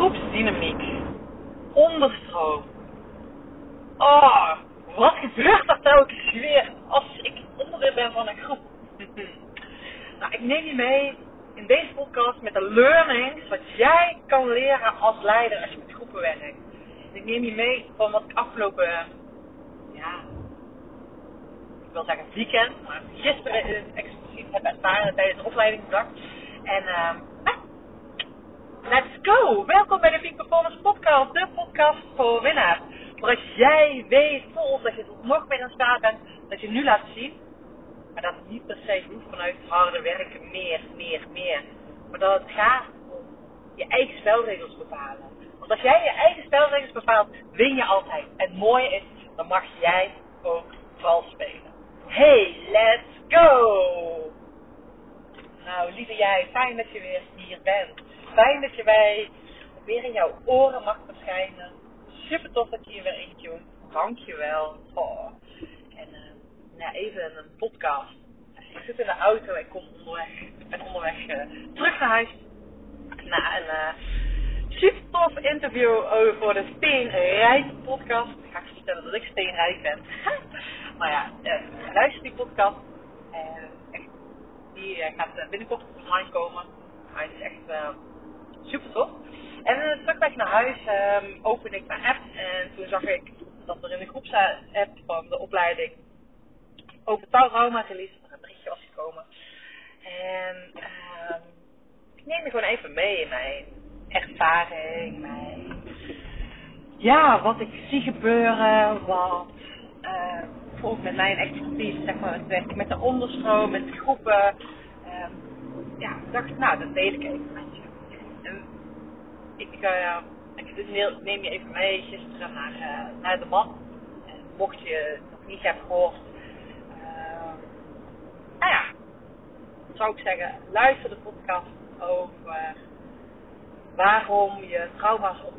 groepsdynamiek. Onderstroom. Oh, wat gebeurt er telkens weer als ik onderdeel ben van een groep? nou, ik neem je mee in deze podcast met de learnings wat jij kan leren als leider als je met groepen werkt. Ik neem je mee van wat ik afgelopen, ja, ik wil zeggen weekend, maar gisteren expliciet heb ervaren tijdens de opleidingsdag. En uh, let's go! Welkom bij de Peak Performance Podcast, de podcast voor winnaars. Maar als jij weet, voelt dat je nog meer in staat bent, dat je nu laat zien, maar dat het niet per se hoeft vanuit harde werken, meer, meer, meer. Maar dat het gaat om je eigen spelregels bepalen. Want als jij je eigen spelregels bepaalt, win je altijd. En het mooie is, dan mag jij ook vals spelen. Hey, let's go! Nou, lieve jij, fijn dat je weer hier bent. Fijn dat je bij weer in jouw oren mag verschijnen. Super tof dat je hier weer intunt. Dankjewel. Oh. En uh, ja, even een podcast. Ik zit in de auto, ik kom onderweg. Ben onderweg uh, terug naar huis. Na een uh, super tof interview over de Steenrijk podcast. Ik ga vertellen dat ik steenrijk ben. maar ja, luister die podcast. En die gaat binnenkort online komen. Hij is echt super tof. En uh, terugweg naar huis um, opende ik mijn app en toen zag ik dat er in de groepsapp van de opleiding over touwrauma release een berichtje was gekomen. En um, ik neem me gewoon even mee in mijn ervaring, mijn ja, wat ik zie gebeuren, wat uh, ook met mijn expertise, zeg maar, het werken met de onderstroom, met de groepen. Um, ja, ik dacht, nou, dat deel ik even met je. En ik, ik neem je even mee gisteren naar, uh, naar de man. En mocht je het nog niet hebben gehoord, uh, nou ja, zou ik zeggen, luister de podcast over waarom je trauma's op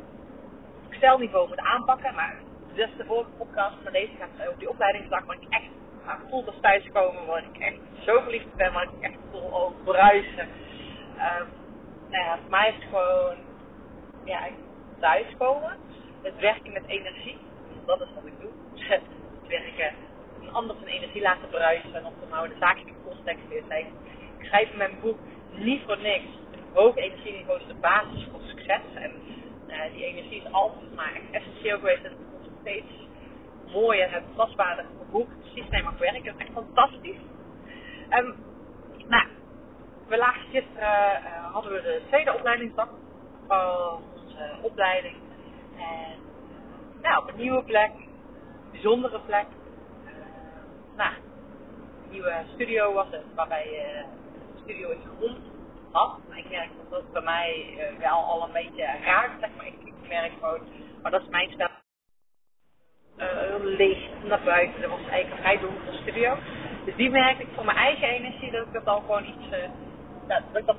celniveau moet aanpakken. Maar dus de vorige podcast, maar deze gaat over die opleidingsdag, waar ik echt aan voel als thuiskomen, waar ik echt zo verliefd ben, waar ik echt voel al bruisen. Um, nou ja, voor mij is het gewoon ja, thuiskomen. Het werken met energie. Dat is wat ik doe. Het werken een ander zijn energie laten bruisen en. De zakelijke context weer zijn. Ik schrijf in mijn boek niet voor niks. Hoge energieniveau is de basis voor succes. En uh, die energie is altijd maar essentieel geweest. En het wordt steeds mooier en vastbaarder boek. Precies mee mag werken. Dat is echt fantastisch. Um, nou, we lagen gisteren, uh, hadden we de tweede opleidingsdag van onze opleiding. En nou, op een nieuwe plek, een bijzondere plek. Uh, nou, een nieuwe studio was het, waarbij je de studio in de grond had. Ik merk dat dat bij mij wel al een beetje raakt, zeg maar. Ik, merk gewoon, maar dat is mijn heel leeg naar buiten, dat was eigenlijk een vrij donkere studio. Dus die merk ik voor mijn eigen energie dat ik dat dan gewoon iets, dat, dat ik dat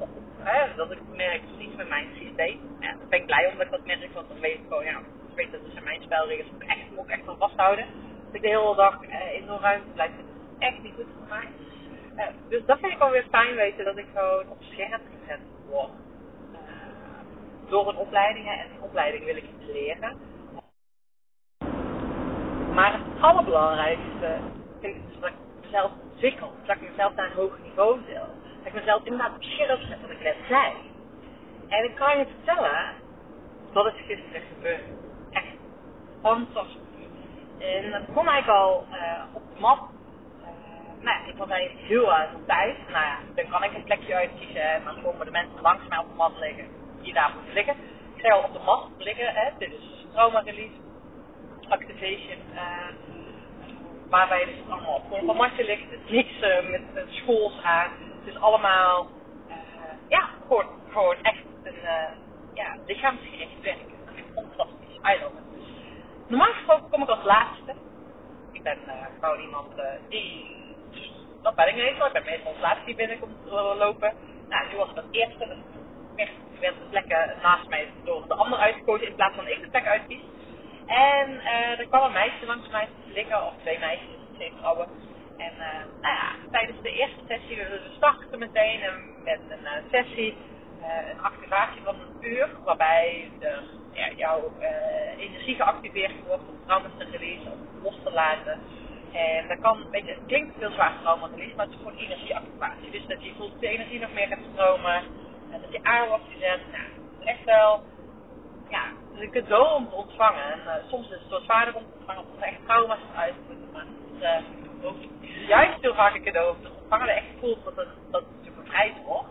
dat ik merk iets met mijn systeem. Ja, daar ben ik blij om dat ik dat merk, want dan weet ik gewoon, ja, ik weet dat het zijn mijn spelregels, moet ik moet echt van vasthouden. Dat ik de hele dag uh, in zo'n ruimte blijf zitten, is echt niet goed voor mij. Uh, dus dat vind ik alweer fijn weten, dat ik gewoon op scherp gezet word. Uh, door een opleiding, en een opleiding wil ik leren. Maar het allerbelangrijkste vind ik dus dat ik mezelf ontwikkel, dat ik mezelf naar een hoger niveau wil dat ik mezelf inderdaad op scherp zet, wat ik net zei. En ik kan je vertellen, dat is gisteren gebeurd. Echt fantastisch. En dat begon eigenlijk al uh, op de mat. Uh, nou ja, ik was eigenlijk heel erg op tijd. Nou ja, dan kan ik een plekje uitkiezen en dan komen de mensen langs mij op de mat liggen die daar moeten liggen. Ik zei al op de mat liggen, hè. dit is trauma release, activation. Uh, waarbij dus allemaal op matje ligt. Het niks met, met schools aan. Het is allemaal, uh, ja, gewoon, gewoon echt een uh, ja, lichaamsgericht werken. Echt fantastisch. I love. Normaal gesproken kom ik als laatste. Ik ben uh, gewoon iemand die, dat ben ik meestal. Ik ben meestal als laatste die binnenkomt lopen. Nou, nu was het als eerste. Dus ik werd de plekken naast mij door de ander uitgekozen in plaats van ik de plek uitkies. En er kwam een meisje langs mij liggen, of twee meisjes, twee vrouwen. En uh, nou ja, tijdens de eerste sessie, we starten meteen met een uh, sessie eh, een activatie van een uur, waarbij de, ja, jouw uh, energie geactiveerd wordt om trauma's te releasen, om los te laten. En dat kan, weet je, het klinkt veel zwaar trauma release, maar het is gewoon energieactivatie. Dus dat je voelt de energie nog meer gaat stromen, en dat je aan wordt. Nou, echt wel, ja, is een cadeau om te ontvangen. En soms is het wat zwaarder om te ontvangen, omdat er echt trauma's uit Maar het is ook juist heel cadeau om te ontvangen, dat echt voelt dat dat het bevrijd wordt.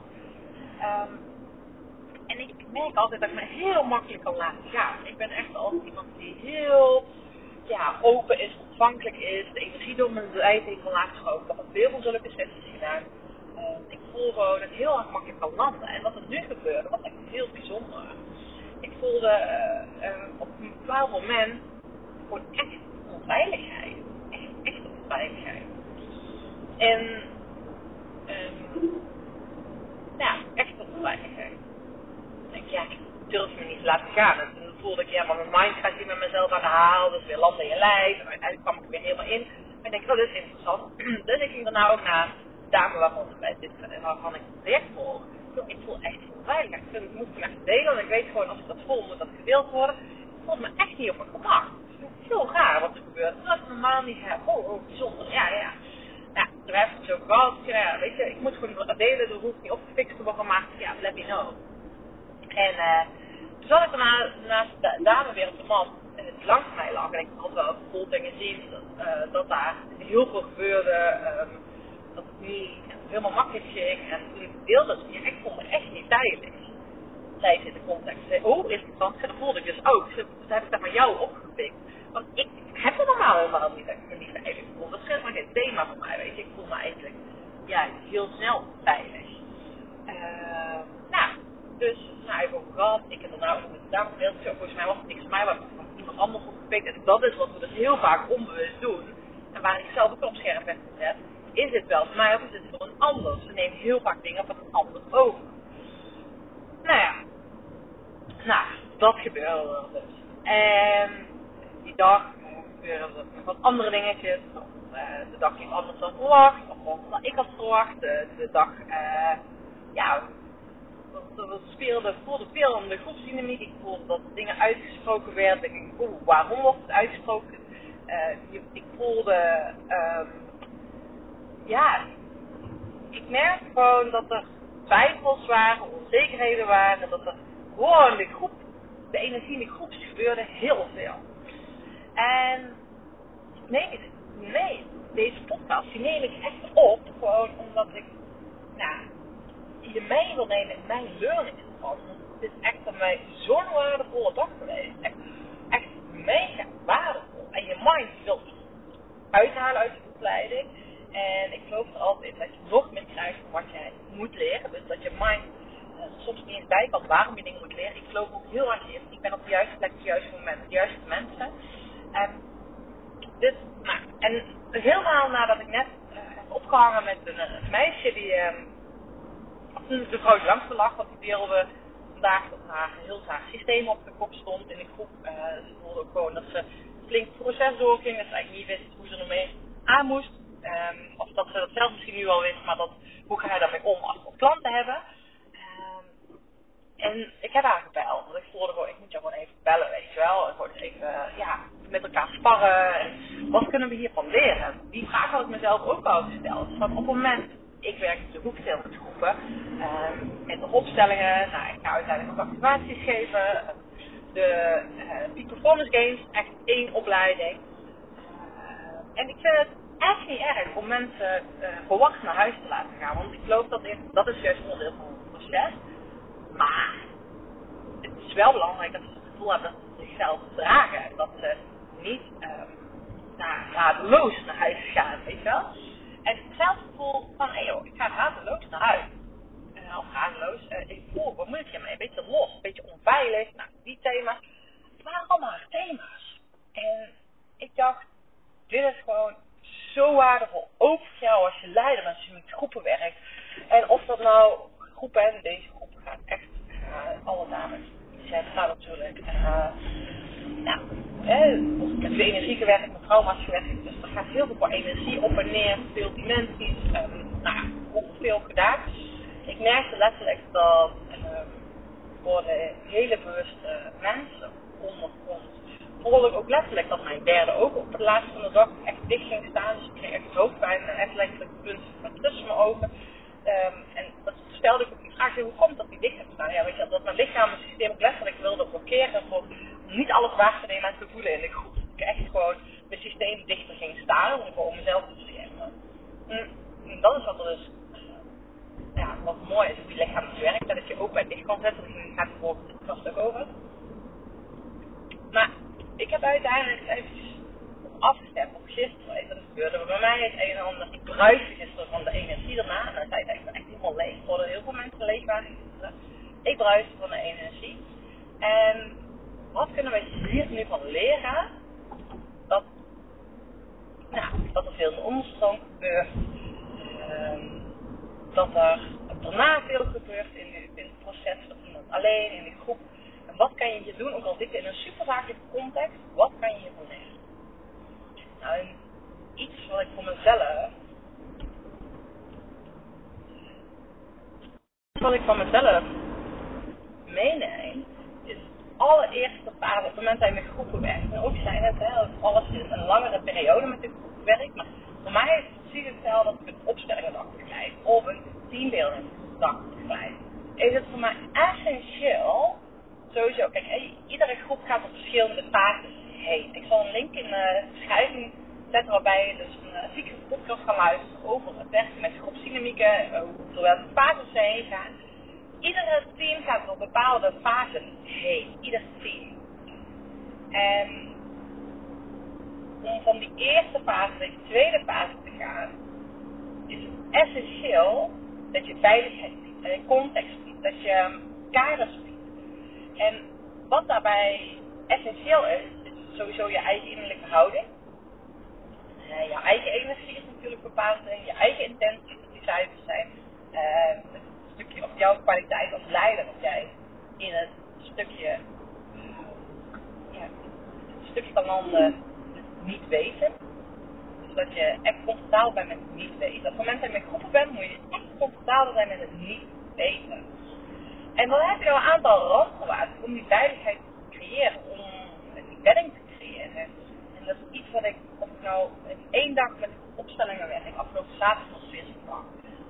En ik merk altijd dat ik me heel makkelijk kan laten gaan. Ik ben echt altijd iemand die heel ja, open is, ontvankelijk is, de energie door mijn lijf heen kan laten stromen. Ik heb veel van zulke sessies gedaan. Ik voel gewoon dat ik heel erg makkelijk kan landen. En wat er nu gebeurde, was echt heel bijzonder. Ik voelde uh, uh, op een bepaald moment gewoon echt onveiligheid. Onveiligheid. En um, ja, echt onveiligheid. Ik denk, ja, ik durf me niet te laten gaan. En toen voelde ik, ja, maar mijn mind gaat met mezelf aan de haal. Dus weer landen in je lijf. En uiteindelijk kwam ik weer helemaal in. En ik denk, oh, dit is interessant. dus ik ging daarna ook naar dame waarvan, bij dit, waarvan ik het project volg. Ik voel echt onveilig. Ik vind, moet het echt delen. Want ik weet gewoon, als ik dat voel, moet dat gedeeld worden. Ik voel me echt niet op mijn gemak. Het is heel raar wat er gebeurt. Dat ik normaal niet heb. Oh, oh, bijzonder. Ja, ja. Nou, ik het zo gehad. Ja, weet je, ik moet gewoon wat delen. Dat hoeft niet opgefixt te worden. Maar ja, let me know. En uh, toen zat ik daarna, naast de dame weer op de man en het langs mij lag. En ik had wel gevoeld dingen zien dat, uh, dat daar heel veel gebeurde. Um, dat het niet helemaal makkelijk ging. En toen deelde, ja, ik vond me echt niet veilig. Zit in de context. Oh, interessant. Dat voelde ik dus ook. Dus dat heb ik daar maar jou opgepikt. Want ik heb het normaal helemaal niet dat ik me niet veilig. Dat is helemaal geen thema voor mij, weet je. Ik voel me eigenlijk ja, heel snel veilig. Uh, nou, dus nou, even over. Ik heb er nou dame gedeeld. Volgens mij was het niks van mij, maar van iemand anders opgepikt. En dat is wat we dus heel vaak onbewust doen. En waar ik zelf ook op scherp heb gezet. Is het wel voor mij of is het voor een ander? Ze nemen heel vaak dingen van een ander over. Nou ja. Nou, dat gebeurde dus. En die dag gebeurden er nog wat andere dingetjes. de dag ging anders dan verwacht. Of dan ik had verwacht. De, de dag, uh, ja, er speelde, voelde veel om de groepsdynamiek. Ik voelde dat dingen uitgesproken werden. Ik oeh, waarom wordt het uitgesproken? Ik voelde, um, ja, ik merkte gewoon dat er twijfels waren, onzekerheden waren. Dat er gewoon de groep, de energie in de groep gebeurde heel veel. En nee, nee, deze podcast die neem ik echt op, gewoon omdat ik, nou, je mee wil nemen in mijn learning ervan. Het is echt voor mij zo'n waardevolle dag geweest. Echt, echt mega waardevol. En je mind wil uithalen uit de opleiding. En ik geloof er altijd dat je nog meer krijgt van wat jij moet leren. Dus dat je mind soms niet eens bij kan waarom je dingen moet leren. Ik geloof ook heel erg in. Ik ben op de juiste plek op het juiste moment, de juiste mensen. En dus, nou, en helemaal nadat ik net uh, heb opgehangen met een, een meisje die... Uh, de vrouw langs de lag, want die deelde vandaag dat haar heel haar systeem op de kop stond in de groep. Ze voelde ook gewoon dat ze flink proces doorging, dat ze eigenlijk niet wist hoe ze ermee aan moest. Um, of dat ze dat zelf misschien nu al wist, maar dat, hoe ga je daarmee om als we klanten hebben. En ik heb haar gebeld, want ik voelde gewoon, ik moet jou gewoon even bellen, weet je wel. En gewoon even, uh, ja, met elkaar sparren. En wat kunnen we hiervan leren? Die vraag had ik mezelf ook al gesteld. Van op het moment ik werk in de hoeksteelgroepen. Um, en de opstellingen, nou, ik ga uiteindelijk ook activaties geven. De Peak Performance Games, echt één opleiding. Uh, en ik vind het echt niet erg om mensen uh, verwacht naar huis te laten gaan. Want ik geloof dat dat is juist onderdeel van het proces. Maar het is wel belangrijk dat ze het gevoel hebben dat ze zichzelf dragen. En dat ze niet um, nou, radeloos naar huis gaan, weet je wel. En hetzelfde gevoel van, hé joh, ik ga radeloos naar huis. Uh, of radeloos, uh, ik voel, wat moet ik hiermee? Een beetje los, een beetje onveilig. Nou, die thema's. Het waren allemaal thema's. En ik dacht, dit is gewoon zo waardevol. Ook voor jou als je leider bent, als je met groepen werkt. En of dat nou deze groep gaat echt, uh, alle dames, die gaat natuurlijk. Uh, nou, hè, veel energie gewerkt, met trauma's gewerkt. Dus er gaat heel veel energie op en neer, veel dimensies. Um, nou, veel gedaan. Ik merkte letterlijk dat um, worden hele bewuste mensen ondergrond. Voelde ook letterlijk dat mijn derde oog op het laatste van de dag echt dicht ging staan. Dus ik kreeg echt hoofdpijn en echt letterlijk punten tussen mijn ogen. Um, en stelde ik ook die vraag, hoe komt dat die dicht heeft staan? Ja, weet je, dat mijn lichaam en systeem ook letterlijk wilde blokkeren voor niet alles waar te nemen en te voelen groep. Dat ik echt gewoon mijn systeem dichter ging staan om gewoon mezelf te beschermen. Mm, dat is wat er dus ja, wat mooi is hoe je lichaam dus werkt. Dat je ook bij dicht kan zetten. Daar gaat het volgende vast ook over. Maar ik heb uiteindelijk eventjes afgestemd op gisteren. Dat gebeurde. bij mij is een en ander. Ik bruiste gisteren van de energie erna. En dan zei echt, helemaal leeg. Worden heel veel mensen leeg. Ik bruiste van de energie. En wat kunnen we hier nu van leren? Dat, nou, dat er veel onderstroom gebeurt. Um, dat er daarna veel gebeurt in, in het proces van iemand alleen, in de groep. En wat kan je hier doen, ook al zit je in een superzakelijke context, wat kan je hiervan leren? Nou, iets wat ik voor mezelf, wat ik van mezelf meeneem, is allereerste fase, op het moment dat je met groepen werkt, en ook zijn het, hè, alles in een langere periode met de groep werkt, maar voor mij is het precies hetzelfde dat ik een opstellingendag begeleid of een teambeeldingsdag begeleid. Is het voor mij essentieel, sowieso, kijk, iedere groep gaat op verschillende fases heen. Ik zal een link in de beschrijving waarbij je dus een uh, podcast kan luisteren over het werken met groepsdynamieken, uh, door welke fases ze heen gaan. Iedere team gaat door bepaalde fases heen. Ieder team. En om van die eerste fase naar die tweede fase te gaan, is het essentieel dat je veiligheid biedt, dat je context biedt, dat je kaders biedt. En wat daarbij essentieel is, is sowieso je eigen innerlijke houding. Uh, je eigen energie is natuurlijk bepaald in, je eigen intenties, die cijfers zijn. Uh, een stukje of jouw kwaliteit als leider, dat jij in het stukje, uh, ja, het stukje kan landen niet weten. Dus dat je echt comfortabel bent met het niet weten. Op het moment dat je met groepen bent, moet je echt comfortabel zijn met het niet weten. En dan heb je al een aantal randvoorwaarden om die veiligheid te creëren, om die bedding te creëren. En dat is iets wat of ik nou in één dag met opstellingen werk, afgelopen zaterdag nog weer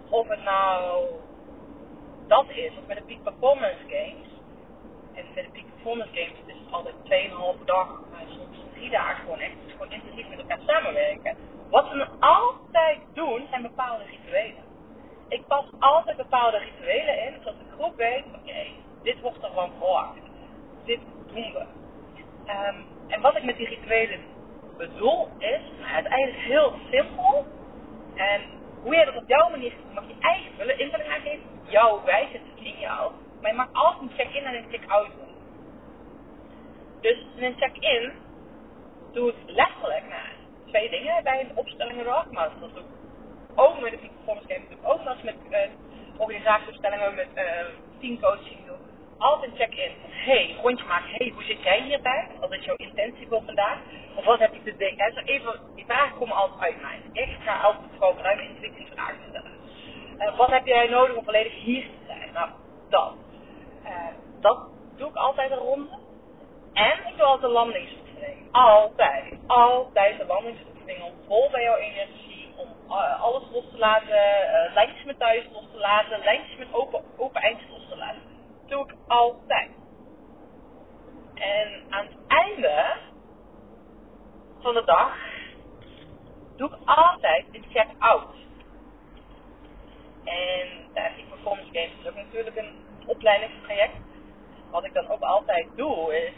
Of het nou dat is, of met de Peak Performance Games. En met de Peak Performance Games is het altijd 2,5 dag, soms drie dagen gewoon echt gewoon intensief met elkaar samenwerken. Wat we altijd doen, zijn bepaalde rituelen. Ik pas altijd bepaalde rituelen in, zodat de groep weet, oké, dit wordt er van verwacht. Dit doen we. Um, en wat ik met die rituelen het is eigenlijk heel simpel. En hoe je dat op jouw manier mag je eigen vullen. Invulling aangeven, jouw wijze, het in jou. Maar je mag altijd een check-in en een check-out doen. Dus een check-in doe ik letterlijk nou, twee dingen bij een opstellingendag. Maar dat doe ik ook met de Performance Game. Dat doe ik ook eens met uh, organisatieopstellingen, met uh, teamcoaching. Altijd een check-in. Hey, rondje maken. Hey, hoe zit jij hierbij? Wat is jouw intentie voor vandaag? Of wat heb je te denken? Dus even, die vragen komen altijd uit mij. Ik ga altijd gewoon vanuit mijn intuïtie vragen stellen. Uh, wat heb jij nodig om volledig hier te zijn? Nou, dat. Uh, dat doe ik altijd een ronde. En ik doe altijd een landings altijd, altijd de landingsoefening om vol bij jouw energie, om uh, alles los te laten, lijntjes met thuis los te laten, lijntjes met open, open eindjes los te laten. Dat doe ik altijd. En aan het einde van de dag doe ik altijd een check-out. En daar die Performance Games is ook natuurlijk een opleidingstraject. Wat ik dan ook altijd doe is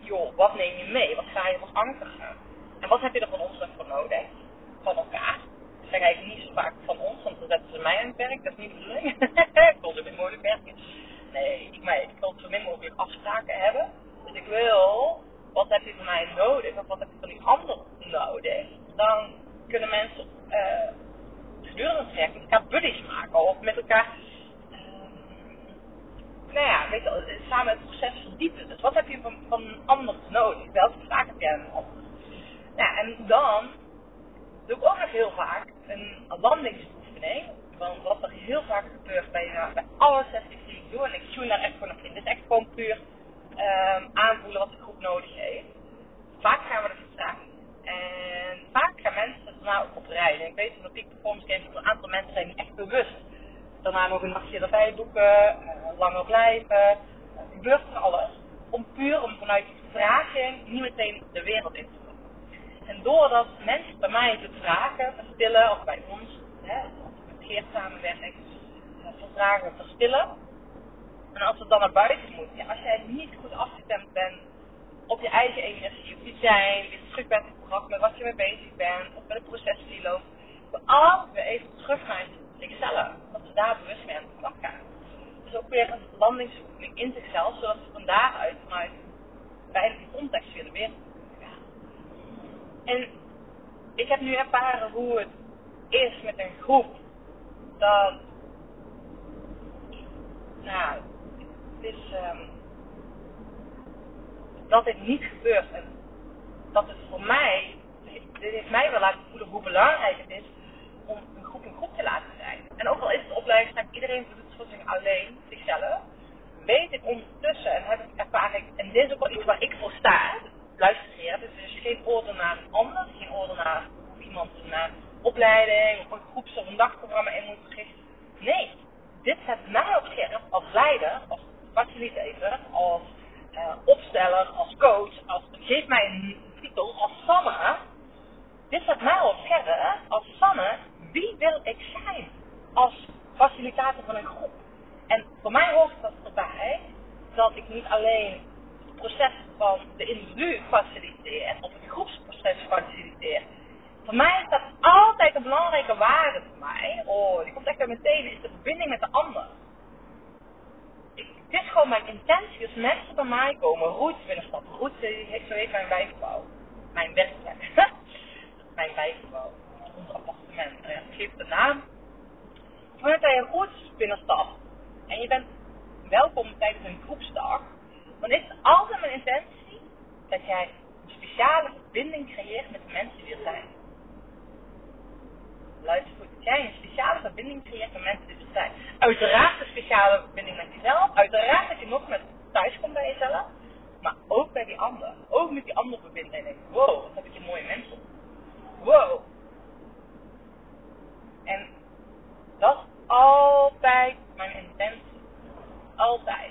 joh, wat neem je mee? Wat ga je ankeren? En wat heb je er van ons voor nodig? Van elkaar. Ik zeg eigenlijk niet zo vaak van ons, want dan zetten ze mij aan het werk. Dat is niet de bedoeling. ik wil zo min mogelijk werken. Nee, ik, maar, ik wil zo min mogelijk afspraken hebben. Dus ik wil, wat heb je van mij nodig? Of wat heb je van die ander nodig? Dan kunnen mensen uh, gedurende het traject met elkaar buddies maken. Of met elkaar nou ja, weet samen het proces verdiepen. Dus wat heb je van, van een ander nodig? Welke vraag heb jij aan? Nou, en dan doe ik ook nog heel vaak een landingsoefening. Want wat er heel vaak gebeurt bij, bij alle sessies En ik tune daar echt gewoon op in. Is echt gewoon puur um, aanvoelen wat de groep nodig heeft. Vaak gaan we er vertragen. En vaak gaan mensen daarna ook op reis. En ik weet van de Peak Performance Games dat een aantal mensen zijn echt bewust. Daarna nog een nachtje erbij boeken, uh, langer blijven. Uh, gebeurt er alles. Om puur om vanuit die vraging niet meteen de wereld in te gaan. En doordat mensen bij mij te vragen, verstillen, of bij ons, hè, met Geert samenwerken, uh, vertragen, verstillen. En als het dan naar buiten moet, ja, als jij niet goed afgestemd bent op je eigen energie, op je zijn, weer terug bent gebracht met wat je mee bezig bent, of met het proces die loopt, we even terug naar zichzelf, dat ze daar bewust mee aan de slag gaan. Dus ook weer een landingsoefening in zichzelf, zodat ze van daaruit vanuit veilige context weer de wereld gaan. En ik heb nu ervaren hoe het is met een groep dat nou, is um, dat dit niet gebeurt. En dat het voor mij, dit heeft mij wel laten voelen hoe belangrijk het is om een groep een groep te laten zijn. En ook al is het opleiding, iedereen doet het voor zich alleen, zichzelf, weet ik ondertussen en heb ik ervaring, en dit is ook wel iets waar ik voor sta, luister hier, dus er is geen oordeel naar een ander, geen oordeel naar hoe iemand een opleiding of een groeps- of een dagprogramma in moet richten. Nee, dit zet mij op scherp als leider, als facilitator, als uh, opsteller, als coach, als, geef mij een titel als Sanne. Dit zet mij op scherp als Sanne, wie wil ik zijn als facilitator van een groep? En voor mij hoort dat erbij dat ik niet alleen het proces van de individu faciliteer, of het groepsproces faciliteer. Voor mij is dat altijd een belangrijke waarde voor mij. Oh, die komt echt bij meteen, is de verbinding met de ander. Dit is gewoon mijn intentie. Als mensen bij mij komen, roots binnenstappen. Roots, zo heet mijn wijkgebouw. Mijn werkplek. mijn wijkgebouw. Ons appartement. Geef de naam. Wanneer je een roots binnenstapt en je bent welkom tijdens een groepsdag, dan is het altijd mijn intentie dat jij een speciale verbinding creëert met de mensen die er zijn luister goed, dat jij een speciale verbinding creëert met mensen die er zijn. Uiteraard speciale verbinding met jezelf. Uiteraard dat je nog met thuis komt bij jezelf. Maar ook bij die ander. Ook met die ander verbinden. En denk, wow, wat heb ik een mooie mensen. Wow. En dat is altijd mijn intentie. Altijd.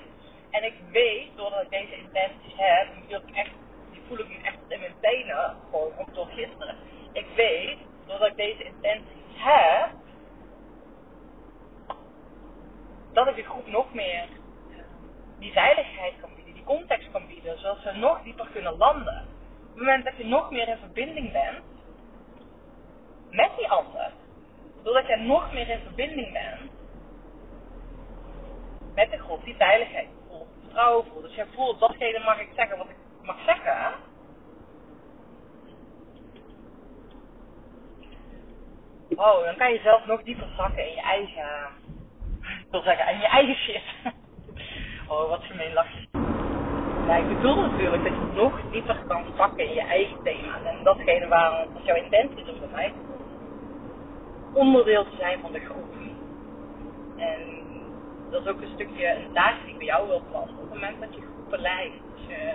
En ik weet, doordat ik deze intenties heb, die, echt, die voel ik nu echt in mijn tenen, gewoon door gisteren. Ik weet, doordat ik deze intenties heb, dat ik de groep nog meer die veiligheid kan bieden, die context kan bieden, zodat ze nog dieper kunnen landen. Op het moment dat je nog meer in verbinding bent met die ander, doordat je nog meer in verbinding bent met de groep, die veiligheid voelt, vertrouwen voelt. Dus je voelt, datgene mag ik zeggen wat ik mag zeggen Oh, dan kan je zelf nog dieper zakken in je eigen, wil zeggen, in je eigen shit. Oh, wat gemeen lachje. Ja, ik bedoel natuurlijk dat je nog dieper kan zakken in je eigen thema. En datgene waarom dat jouw intentie is om bij mij onderdeel te zijn van de groep. En dat is ook een stukje een taak die bij jou wil plannen. Op het moment dat je groepen leidt, dus je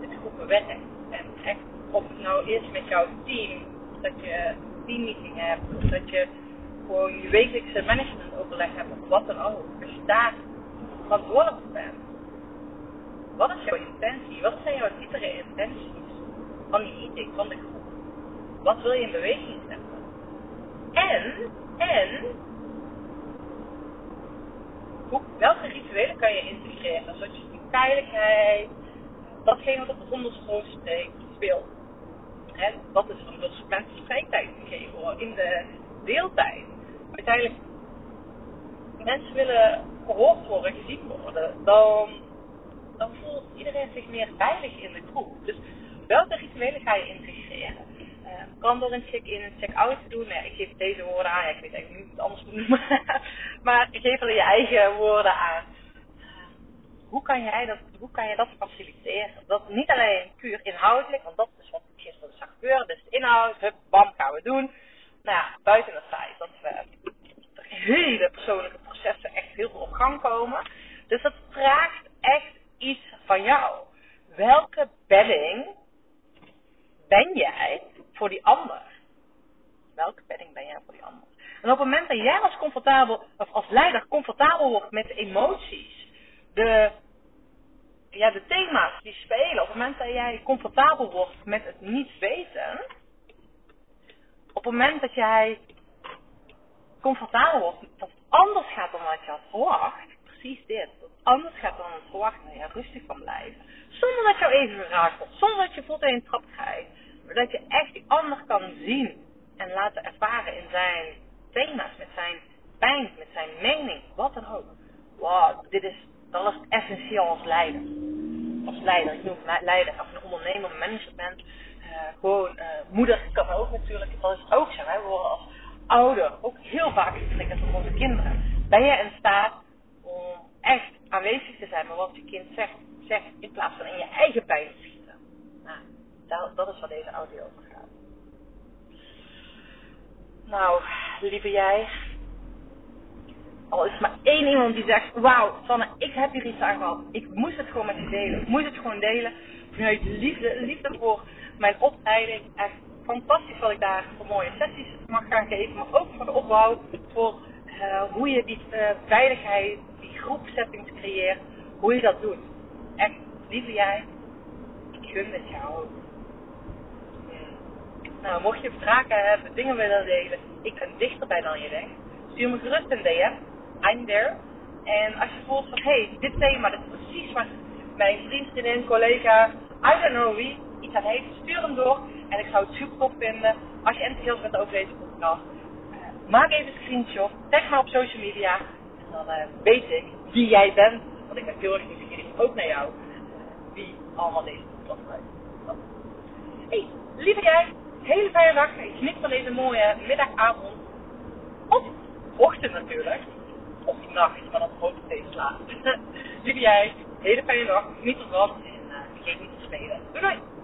met groepen werkt. En echt, of het nou is met jouw team, dat je teammeeting hebt, of dat je gewoon je wekelijkse managementoverleg hebt, of wat dan ook. Als je daar verantwoordelijk voor bent. Wat is jouw intentie? Wat zijn jouw diepere intenties van die meeting, van de groep? Wat wil je in beweging zetten? En, en, hoe, welke rituelen kan je integreren? Zodat je die veiligheid, datgene wat op de onderstroom speelt, en dat is om de mensen spreektijd geven in de deeltijd. Uiteindelijk, mensen willen gehoord worden, gezien worden, dan, dan voelt iedereen zich meer veilig in de groep. Dus welke rituelen ga je integreren? Uh, kan door een check-in en check-out te doen. Ja, ik geef deze woorden aan. Ik weet eigenlijk niet hoe anders moet noemen. maar geef er je eigen woorden aan. hoe kan, jij dat, hoe kan je dat faciliteren? Dat niet alleen puur inhoudelijk, want dat is wat gisteren zag gebeuren. Dus inhoud, hup, bam, gaan we doen. Nou ja, buiten het feit dat we hele persoonlijke processen echt heel veel op gang komen. Dus dat vraagt echt iets van jou. Welke bedding ben jij voor die ander? Welke bedding ben jij voor die ander? En op het moment dat jij als comfortabel, of als leider comfortabel wordt met de emoties, de, ja, de thema's die spelen, op het moment dat jij comfortabel wordt met het niet weten, op het moment dat jij comfortabel wordt, dat het anders gaat dan wat je had verwacht, precies dit, dat het anders gaat dan het verwacht, dat je rustig kan blijven, zonder dat jou even geraakt wordt, zonder dat je je een trap krijgt, maar dat je echt die ander kan zien en laten ervaren in zijn thema's, met zijn pijn, met zijn mening, wat dan ook. Wow, dit is, dat is essentieel als leider. Als leider, ik noem leider, als een ondernemer, management, gewoon uh, moeder kan ook natuurlijk, dat is ook zo. We worden als ouder ook heel vaak getriggerd door onze kinderen. Ben je in staat om echt aanwezig te zijn met wat je kind zegt, zegt in plaats van in je eigen pijn te schieten? Nou, dat, is wat deze audio over gaat. Nou, lieve jij. Al is maar één iemand die zegt, wauw, Sanne, ik heb hier iets aan gehad. Ik moest het gewoon met je delen. Ik moest het gewoon delen. Vanuit liefde, liefde voor mijn opleiding. Echt fantastisch wat ik daar voor mooie sessies mag gaan geven. Maar ook voor de opbouw. Voor uh, hoe je die uh, veiligheid, die groepsettings creëert. Hoe je dat doet. Echt, lieve jij. Ik gun het jou ook. Nou, mocht je vragen hebben, dingen willen delen, ik ben dichterbij dan je denkt. Stuur me gerust een DM. I'm there. En als je voelt van, hé, hey, dit thema, dit is precies wat mijn vriend, vriendin, collega, I don't know wie, iets aan heeft, stuur hem door. En ik zou het super tof vinden als je enthousiast bent over deze podcast. Uh, maak even een screenshot, tag me op social media. En dan uh, weet ik wie jij bent. Want ik ben heel erg nieuwsgierig, ook naar jou, uh, wie allemaal deze podcast luistert. Hey, lieve jij, hele fijne dag. Ik geniet van deze mooie middagavond. Of ochtend natuurlijk. Of nacht, maar dan hoop ik slaap. Lieve jij, hele fijne dag. Geniet ervan en uh, vergeet niet te spelen. Doei doei!